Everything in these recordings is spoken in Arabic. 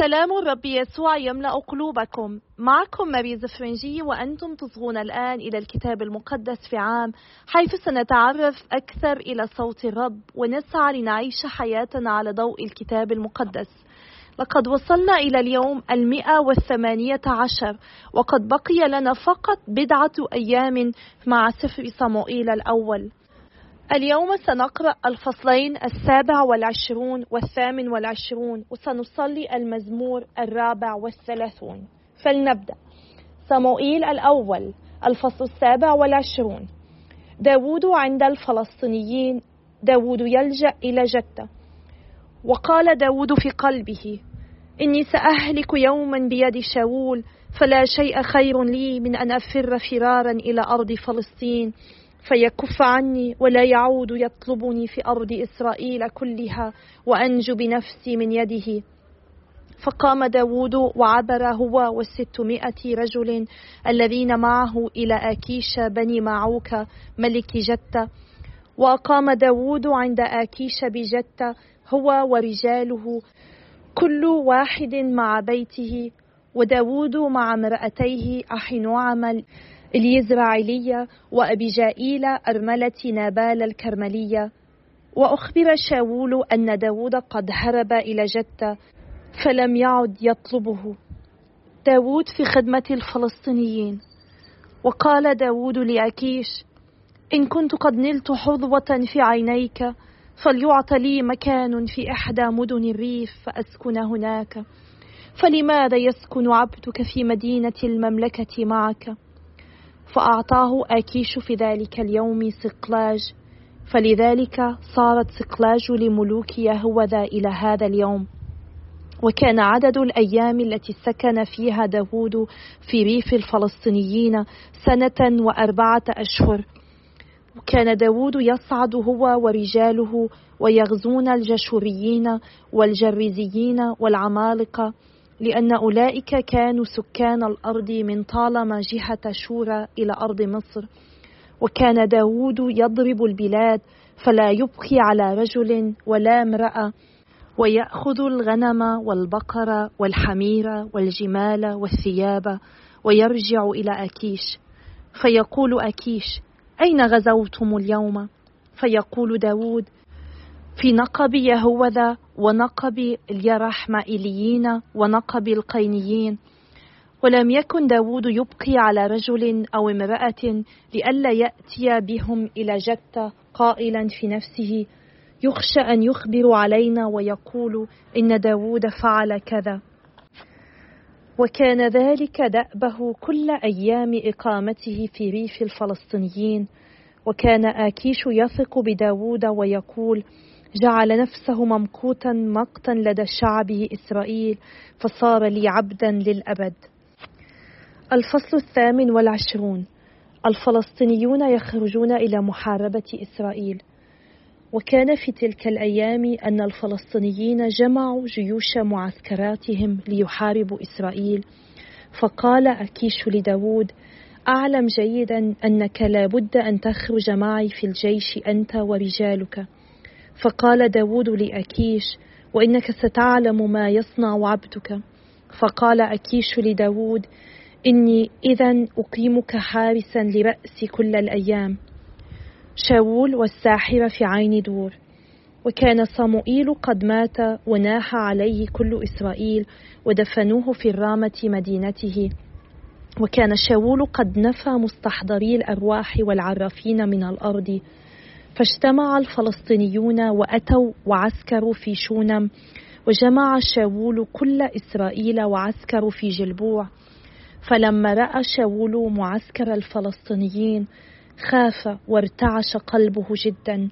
سلام الرب يسوع يملأ قلوبكم. معكم مريز فرنجي وأنتم تصغون الآن إلى الكتاب المقدس في عام حيث سنتعرف أكثر إلى صوت الرب ونسعى لنعيش حياتنا على ضوء الكتاب المقدس. لقد وصلنا إلى اليوم المئة والثمانية عشر وقد بقي لنا فقط بضعة أيام مع سفر صموئيل الأول. اليوم سنقرأ الفصلين السابع والعشرون والثامن والعشرون وسنصلي المزمور الرابع والثلاثون. فلنبدأ. صموئيل الأول الفصل السابع والعشرون. داود عند الفلسطينيين داود يلجأ إلى جدة. وقال داود في قلبه إني سأهلك يوما بيد شاول فلا شيء خير لي من أن أفر فرارا إلى أرض فلسطين. فيكف عني ولا يعود يطلبني في أرض إسرائيل كلها وأنجو بنفسي من يده. فقام داود وعبر هو والستمائة رجل الذين معه إلى آكيش بني معوك ملك جتة. وأقام داود عند آكيش بجتة هو ورجاله كل واحد مع بيته. وداود مع امرأتيه أحنوعم اليزرعيلية وأبيجائيل أرملة نابال الكرملية. وأخبر شاول أن داود قد هرب إلى جدة فلم يعد يطلبه. داود في خدمة الفلسطينيين. وقال داود لأكيش إن كنت قد نلت حظوة في عينيك فليعط لي مكان في إحدى مدن الريف فأسكن هناك. فلماذا يسكن عبدك في مدينة المملكة معك؟ فأعطاه آكيش في ذلك اليوم سقلاج فلذلك صارت سقلاج لملوك يهوذا إلى هذا اليوم. وكان عدد الأيام التي سكن فيها داود في ريف الفلسطينيين سنة وأربعة أشهر. وكان داود يصعد هو ورجاله ويغزون الجشوريين والجرزيين والعمالقة لأن أولئك كانوا سكان الأرض من طالما جهة شورى إلى أرض مصر وكان داود يضرب البلاد فلا يبقي على رجل ولا امرأة ويأخذ الغنم والبقر والحمير والجمال والثياب ويرجع إلى أكيش فيقول أكيش أين غزوتم اليوم؟ فيقول داود في نقب يهوذا ونقب اليرحمائيليين ونقب القينيين. ولم يكن داود يبقي على رجل أو امرأة لئلا يأتي بهم إلى جتة قائلا في نفسه يخشى أن يخبر علينا ويقول إن داود فعل كذا. وكان ذلك دأبه كل أيام إقامته في ريف الفلسطينيين. وكان آكيش يثق بداود ويقول جعل نفسه ممقوتا مقتا لدى شعبه إسرائيل فصار لي عبدا للأبد. الفصل الثامن والعشرون. الفلسطينيون يخرجون إلى محاربة إسرائيل. وكان في تلك الأيام أن الفلسطينيين جمعوا جيوش معسكراتهم ليحاربوا إسرائيل. فقال أكيش لداود أعلم جيدا أنك لابد أن تخرج معي في الجيش أنت ورجالك. فقال داود لأكيش وإنك ستعلم ما يصنع عبدك. فقال أكيش لداود إني إذا أقيمك حارسا لرأس كل الأيام. شاول والساحرة في عين دور. وكان صموئيل قد مات وناح عليه كل إسرائيل ودفنوه في الرامة مدينته. وكان شاول قد نفى مستحضري الأرواح والعرافين من الأرض. فاجتمع الفلسطينيون وأتوا وعسكروا في شونم وجمع شاول كل إسرائيل وعسكروا في جلبوع. فلما رأى شاول معسكر الفلسطينيين خاف وارتعش قلبه جدا.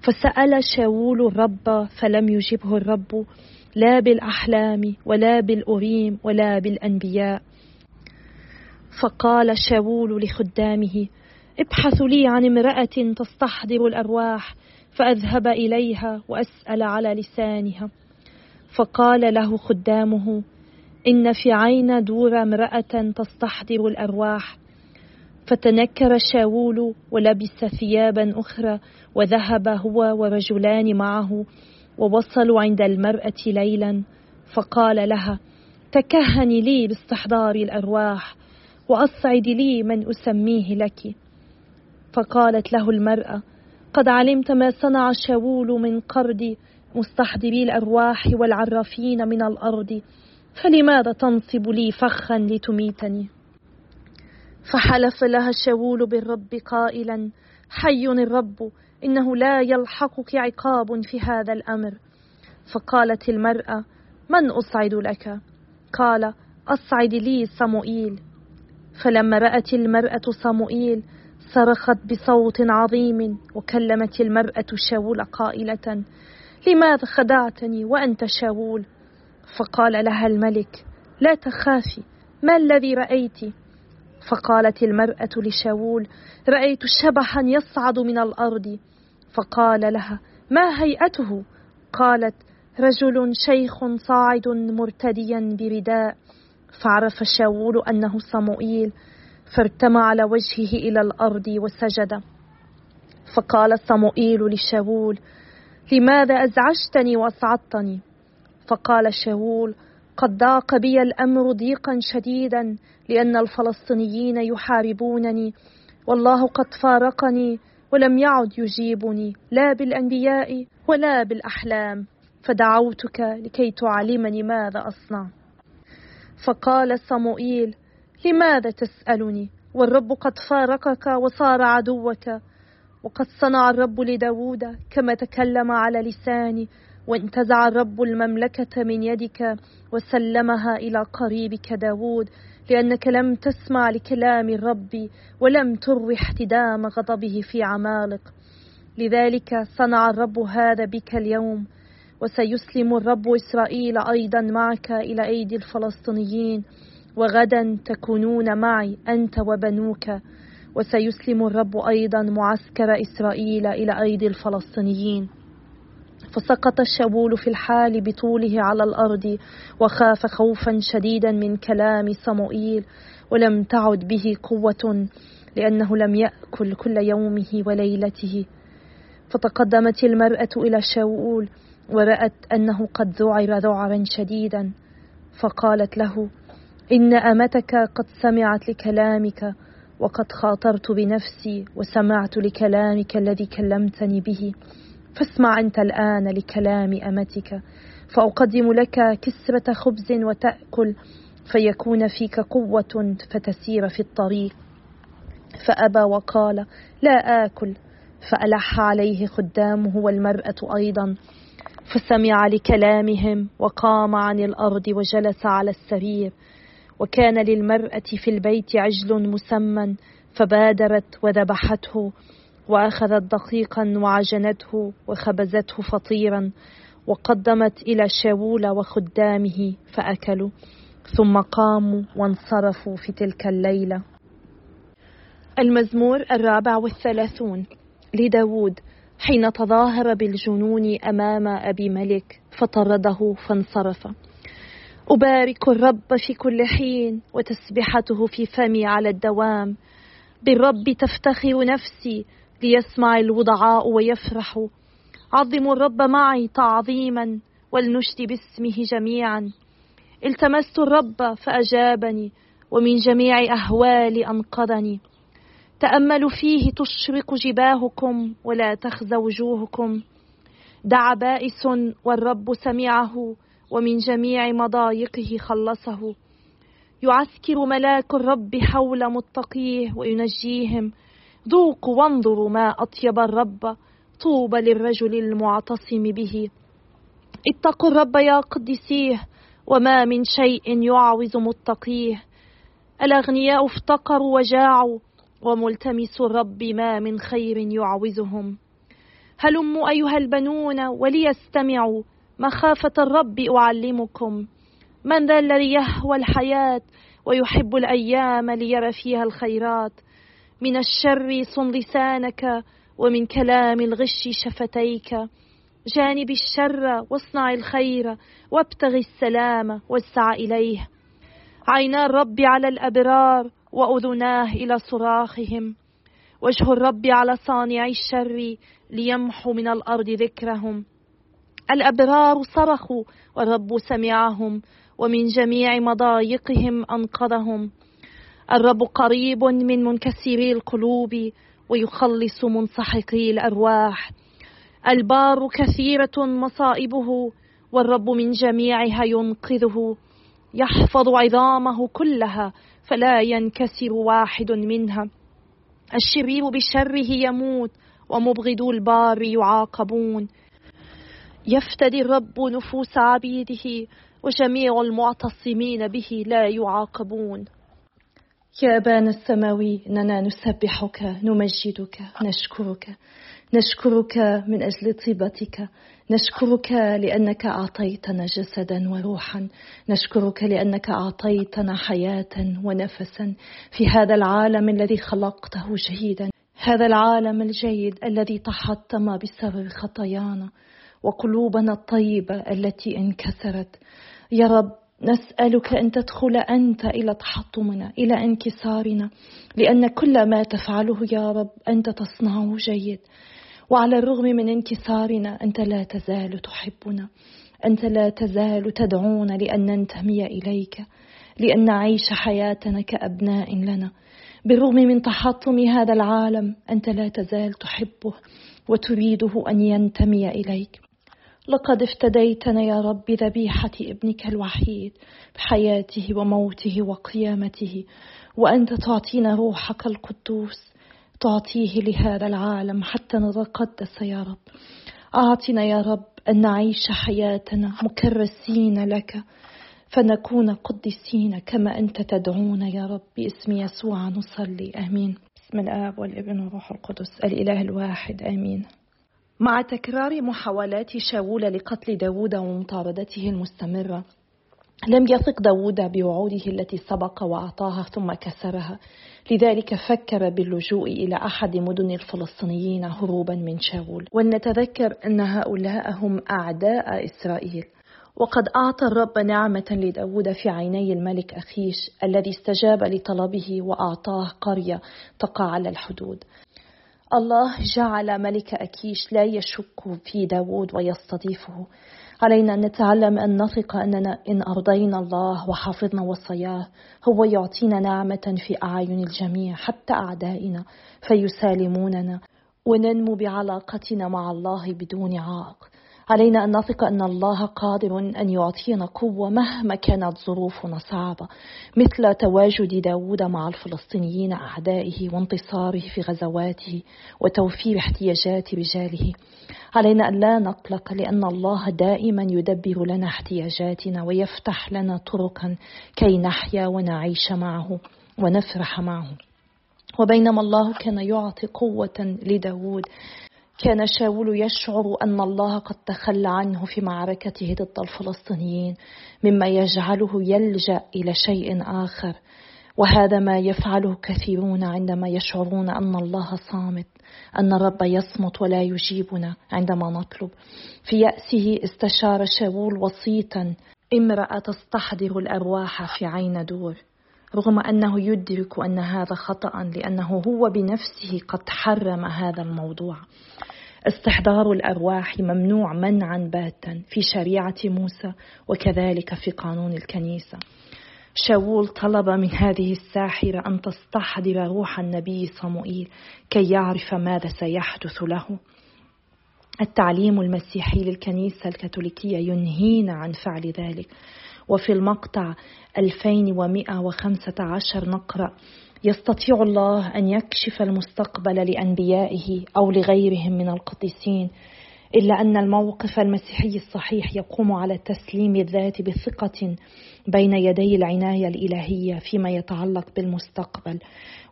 فسأل شاول الرب فلم يجبه الرب لا بالأحلام ولا بالأريم ولا بالأنبياء. فقال شاول لخدامه ابحثوا لي عن امرأة تستحضر الأرواح فأذهب إليها وأسأل على لسانها. فقال له خدامه إن في عين دور امرأة تستحضر الأرواح. فتنكر شاول ولبس ثيابا أخرى وذهب هو ورجلان معه ووصلوا عند المرأة ليلا. فقال لها تكهني لي باستحضار الأرواح وأصعد لي من أسميه لك. فقالت له المرأة قد علمت ما صنع شاول من قرد مستحضري الأرواح والعرافين من الأرض فلماذا تنصب لي فخا لتميتني؟ فحلف لها شاول بالرب قائلا حي الرب إنه لا يلحقك عقاب في هذا الأمر. فقالت المرأة من أصعد لك؟ قال أصعد لي صموئيل. فلما رأت المرأة صموئيل صرخت بصوت عظيم وكلمت المرأة شاول قائلة لماذا خدعتني وأنت شاول؟ فقال لها الملك لا تخافي ما الذي رأيت؟ فقالت المرأة لشاول رأيت شبحا يصعد من الأرض. فقال لها ما هيئته؟ قالت رجل شيخ صاعد مرتديا برداء. فعرف شاول أنه صموئيل فارتمى على وجهه إلى الأرض وسجد. فقال صموئيل لشاول لماذا أزعجتني وأصعدتني؟ فقال شاول قد ضاق بي الأمر ضيقا شديدا لأن الفلسطينيين يحاربونني. والله قد فارقني ولم يعد يجيبني لا بالأنبياء ولا بالأحلام. فدعوتك لكي تعلمني ماذا أصنع. فقال صموئيل لماذا تسألني؟ والرب قد فارقك وصار عدوك. وقد صنع الرب لداود كما تكلم على لساني وانتزع الرب المملكة من يدك وسلمها إلى قريبك داود لأنك لم تسمع لكلام الرب ولم تروي احتدام غضبه في عمالق. لذلك صنع الرب هذا بك اليوم وسيسلم الرب إسرائيل أيضا معك إلى أيدي الفلسطينيين. وغدا تكونون معي أنت وبنوك وسيسلم الرب أيضا معسكر إسرائيل إلى أيدي الفلسطينيين. فسقط الشاول في الحال بطوله على الأرض وخاف خوفا شديدا من كلام صموئيل ولم تعد به قوة لأنه لم يأكل كل يومه وليلته. فتقدمت المرأة إلى شاول ورأت أنه قد ذعر ذعرا شديدا فقالت له إن أمتك قد سمعت لكلامك وقد خاطرت بنفسي وسمعت لكلامك الذي كلمتني به. فاسمع أنت الآن لكلام أمتك. فأقدم لك كسرة خبز وتأكل فيكون فيك قوة فتسير في الطريق. فأبى وقال لا آكل. فألح عليه خدامه والمرأة أيضا. فسمع لكلامهم وقام عن الأرض وجلس على السرير. وكان للمرأة في البيت عجل مسمى فبادرت وذبحته وأخذت دقيقا وعجنته وخبزته فطيرا وقدمت إلى شاول وخدامه فأكلوا ثم قاموا وانصرفوا في تلك الليلة. المزمور الرابع والثلاثون لداود حين تظاهر بالجنون أمام أبي ملك فطرده فانصرف. أبارك الرب في كل حين وتسبحته في فمي على الدوام. بالرب تفتخر نفسي ليسمع الوضعاء ويفرحوا عظموا الرب معي تعظيما ولنشد باسمه جميعا. التمست الرب فأجابني ومن جميع أهوالي أنقذني. تأملوا فيه تشرق جباهكم ولا تخزى وجوهكم. دعا بائس والرب سمعه ومن جميع مضايقه خلصه. يعسكر ملاك الرب حول متقيه وينجيهم. ذوقوا وانظروا ما أطيب الرب. طوبى للرجل المعتصم به. اتقوا الرب يا قدسيه وما من شيء يعوز متقيه. الأغنياء افتقروا وجاعوا وملتمس الرب ما من خير يعوزهم. هلموا أيها البنون وليستمعوا. مخافة الرب أعلمكم. من ذا الذي يهوى الحياة ويحب الأيام ليرى فيها الخيرات؟ من الشر صن لسانك ومن كلام الغش شفتيك. جانب الشر واصنع الخير وابتغ السلام واسع إليه. عينا الرب على الأبرار وأذناه إلى صراخهم. وجه الرب على صانعي الشر ليمحو من الأرض ذكرهم. الأبرار صرخوا والرب سمعهم ومن جميع مضايقهم أنقذهم. الرب قريب من منكسري القلوب ويخلص منسحقي الأرواح. البار كثيرة مصائبه والرب من جميعها ينقذه. يحفظ عظامه كلها فلا ينكسر واحد منها. الشرير بشره يموت ومبغضو البار يعاقبون. يفتدي الرب نفوس عبيده وجميع المعتصمين به لا يعاقبون. يا أبانا السماوي إننا نسبحك نمجدك نشكرك. نشكرك من أجل طيبتك. نشكرك لأنك أعطيتنا جسدا وروحا. نشكرك لأنك أعطيتنا حياة ونفسا. في هذا العالم الذي خلقته جيدا. هذا العالم الجيد الذي تحطم بسبب خطايانا. وقلوبنا الطيبة التي انكسرت. يا رب نسألك أن تدخل أنت إلى تحطمنا إلى انكسارنا لأن كل ما تفعله يا رب أنت تصنعه جيد. وعلى الرغم من انكسارنا أنت لا تزال تحبنا. أنت لا تزال تدعونا لأن ننتمي إليك لأن نعيش حياتنا كأبناء لنا. بالرغم من تحطم هذا العالم أنت لا تزال تحبه وتريده أن ينتمي إليك. لقد افتديتنا يا رب بذبيحة ابنك الوحيد بحياته وموته وقيامته وأنت تعطينا روحك القدوس تعطيه لهذا العالم حتى نتقدس يا رب. أعطنا يا رب أن نعيش حياتنا مكرسين لك فنكون قدسين كما أنت تدعونا يا رب. باسم يسوع نصلي آمين. بسم الآب والابن والروح القدس الإله الواحد آمين. مع تكرار محاولات شاول لقتل داود ومطاردته المستمرة. لم يثق داود بوعوده التي سبق وأعطاها ثم كسرها. لذلك فكر باللجوء إلى أحد مدن الفلسطينيين هروبا من شاول. ولنتذكر أن هؤلاء هم أعداء إسرائيل. وقد أعطى الرب نعمة لداود في عيني الملك أخيش الذي استجاب لطلبه وأعطاه قرية تقع على الحدود. الله جعل ملك أكيش لا يشك في داود ويستضيفه. علينا أن نتعلم أن نثق أننا إن أرضينا الله وحافظنا وصاياه هو يعطينا نعمة في أعين الجميع حتى أعدائنا فيسالموننا. وننمو بعلاقتنا مع الله بدون عائق. علينا أن نثق أن الله قادر أن يعطينا قوة مهما كانت ظروفنا صعبة مثل تواجد داود مع الفلسطينيين أعدائه وانتصاره في غزواته وتوفير احتياجات رجاله. علينا أن لا نقلق لأن الله دائما يدبر لنا احتياجاتنا ويفتح لنا طرقا كي نحيا ونعيش معه ونفرح معه. وبينما الله كان يعطي قوة لداود كان شاول يشعر أن الله قد تخلى عنه في معركته ضد الفلسطينيين مما يجعله يلجأ إلى شيء آخر. وهذا ما يفعله كثيرون عندما يشعرون أن الله صامت أن الرب يصمت ولا يجيبنا عندما نطلب. في يأسه استشار شاول وسيطا امرأة تستحضر الأرواح في عين دور. رغم أنه يدرك أن هذا خطأ لأنه هو بنفسه قد حرم هذا الموضوع. استحضار الأرواح ممنوع منعا باتا في شريعة موسى وكذلك في قانون الكنيسة. شاول طلب من هذه الساحرة أن تستحضر روح النبي صموئيل كي يعرف ماذا سيحدث له. التعليم المسيحي للكنيسة الكاثوليكية ينهينا عن فعل ذلك. وفي المقطع 2115 نقرأ يستطيع الله أن يكشف المستقبل لأنبيائه أو لغيرهم من القديسين إلا أن الموقف المسيحي الصحيح يقوم على تسليم الذات بثقة بين يدي العناية الإلهية فيما يتعلق بالمستقبل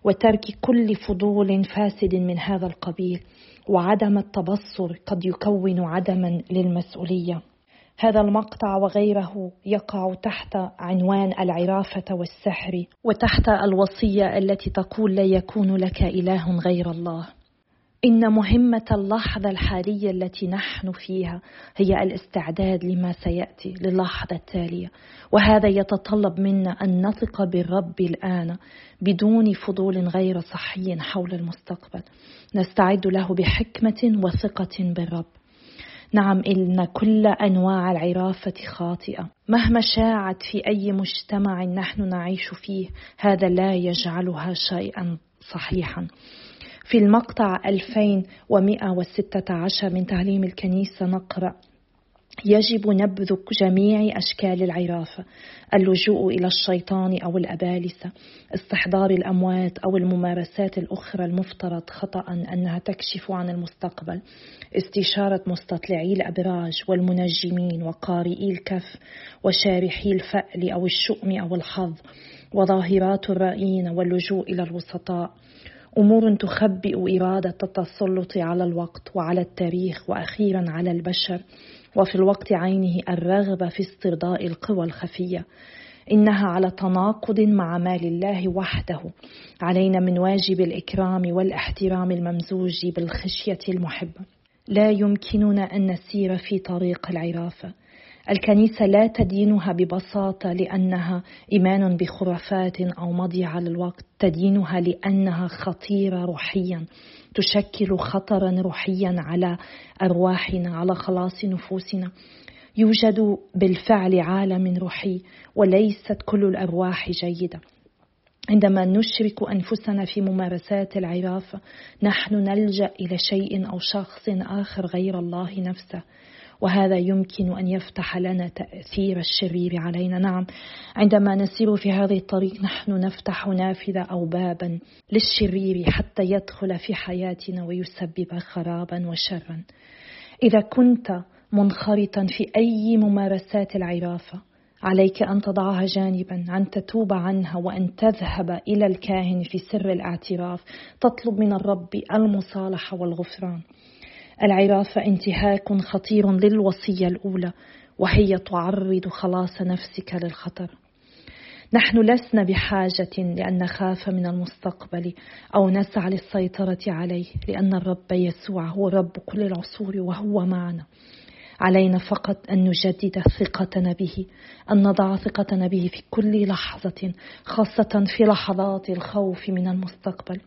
وترك كل فضول فاسد من هذا القبيل وعدم التبصر قد يكون عدما للمسؤولية. هذا المقطع وغيره يقع تحت عنوان العرافة والسحر وتحت الوصية التي تقول لا يكون لك إله غير الله. إن مهمة اللحظة الحالية التي نحن فيها هي الاستعداد لما سيأتي للحظة التالية. وهذا يتطلب منا أن نثق بالرب الآن بدون فضول غير صحي حول المستقبل. نستعد له بحكمة وثقة بالرب. نعم إن كل أنواع العرافة خاطئة. مهما شاعت في أي مجتمع نحن نعيش فيه هذا لا يجعلها شيئا صحيحا. في المقطع 2116 من تعليم الكنيسة نقرأ يجب نبذ جميع أشكال العرافة اللجوء إلى الشيطان أو الأبالسة استحضار الأموات أو الممارسات الأخرى المفترض خطأ أنها تكشف عن المستقبل استشارة مستطلعي الأبراج والمنجمين وقارئي الكف وشارحي الفأل أو الشؤم أو الحظ وظاهرات الرائين واللجوء إلى الوسطاء. أمور تخبئ إرادة التسلط على الوقت وعلى التاريخ وأخيرا على البشر. وفي الوقت عينه الرغبة في استرضاء القوى الخفية. إنها على تناقض مع مال الله وحده. علينا من واجب الإكرام والإحترام الممزوج بالخشية المحبه لا يمكننا أن نسير في طريق العرافه الكنيسة لا تدينها ببساطة لأنها إيمان بخرافات أو مضي على الوقت. تدينها لأنها خطيرة روحيا. تشكل خطرا روحيا على أرواحنا على خلاص نفوسنا. يوجد بالفعل عالم روحي وليست كل الأرواح جيدة. عندما نشرك أنفسنا في ممارسات العرافه نحن نلجأ إلى شيء أو شخص آخر غير الله نفسه. وهذا يمكن أن يفتح لنا تأثير الشرير علينا. نعم عندما نسير في هذه الطريق نحن نفتح نافذة أو بابا للشرير حتى يدخل في حياتنا ويسبب خرابا وشرا. إذا كنت منخرطا في أي ممارسات العرافة عليك أن تضعها جانبا أن تتوب عنها وأن تذهب إلى الكاهن في سر الاعتراف تطلب من الرب المصالحة والغفران. العرافة انتهاك خطير للوصية الأولى وهي تعرض خلاص نفسك للخطر. نحن لسنا بحاجة لأن نخاف من المستقبل أو نسعى للسيطرة عليه لأن الرب يسوع هو رب كل العصور وهو معنا. علينا فقط أن نجدد ثقتنا به أن نضع ثقتنا به في كل لحظة خاصة في لحظات الخوف من المستقبل.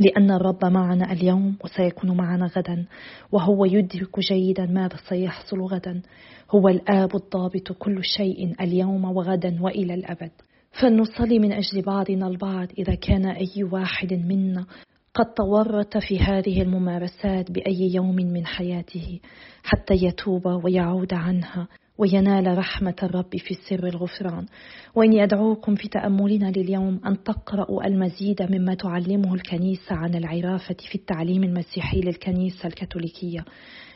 لأن الرب معنا اليوم وسيكون معنا غدا وهو يدرك جيدا ماذا سيحصل غدا. هو الآب الضابط كل شيء اليوم وغدا وإلى الأبد. فلنصلي من أجل بعضنا البعض إذا كان أي واحد منا قد تورط في هذه الممارسات بأي يوم من حياته حتى يتوب ويعود عنها. وينال رحمة الرب في سر الغفران. وإني أدعوكم في تأملنا لليوم أن تقرأوا المزيد مما تعلمه الكنيسة عن العرافة في التعليم المسيحي للكنيسة الكاثوليكية.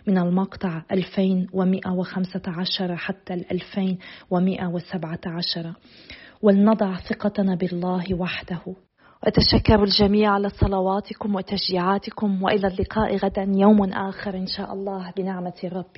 من المقطع 2115 حتى 2117 ولنضع ثقتنا بالله وحده. وأتشكر الجميع على صلواتكم وتشجيعاتكم وإلى اللقاء غدا يوم آخر إن شاء الله بنعمة الرب.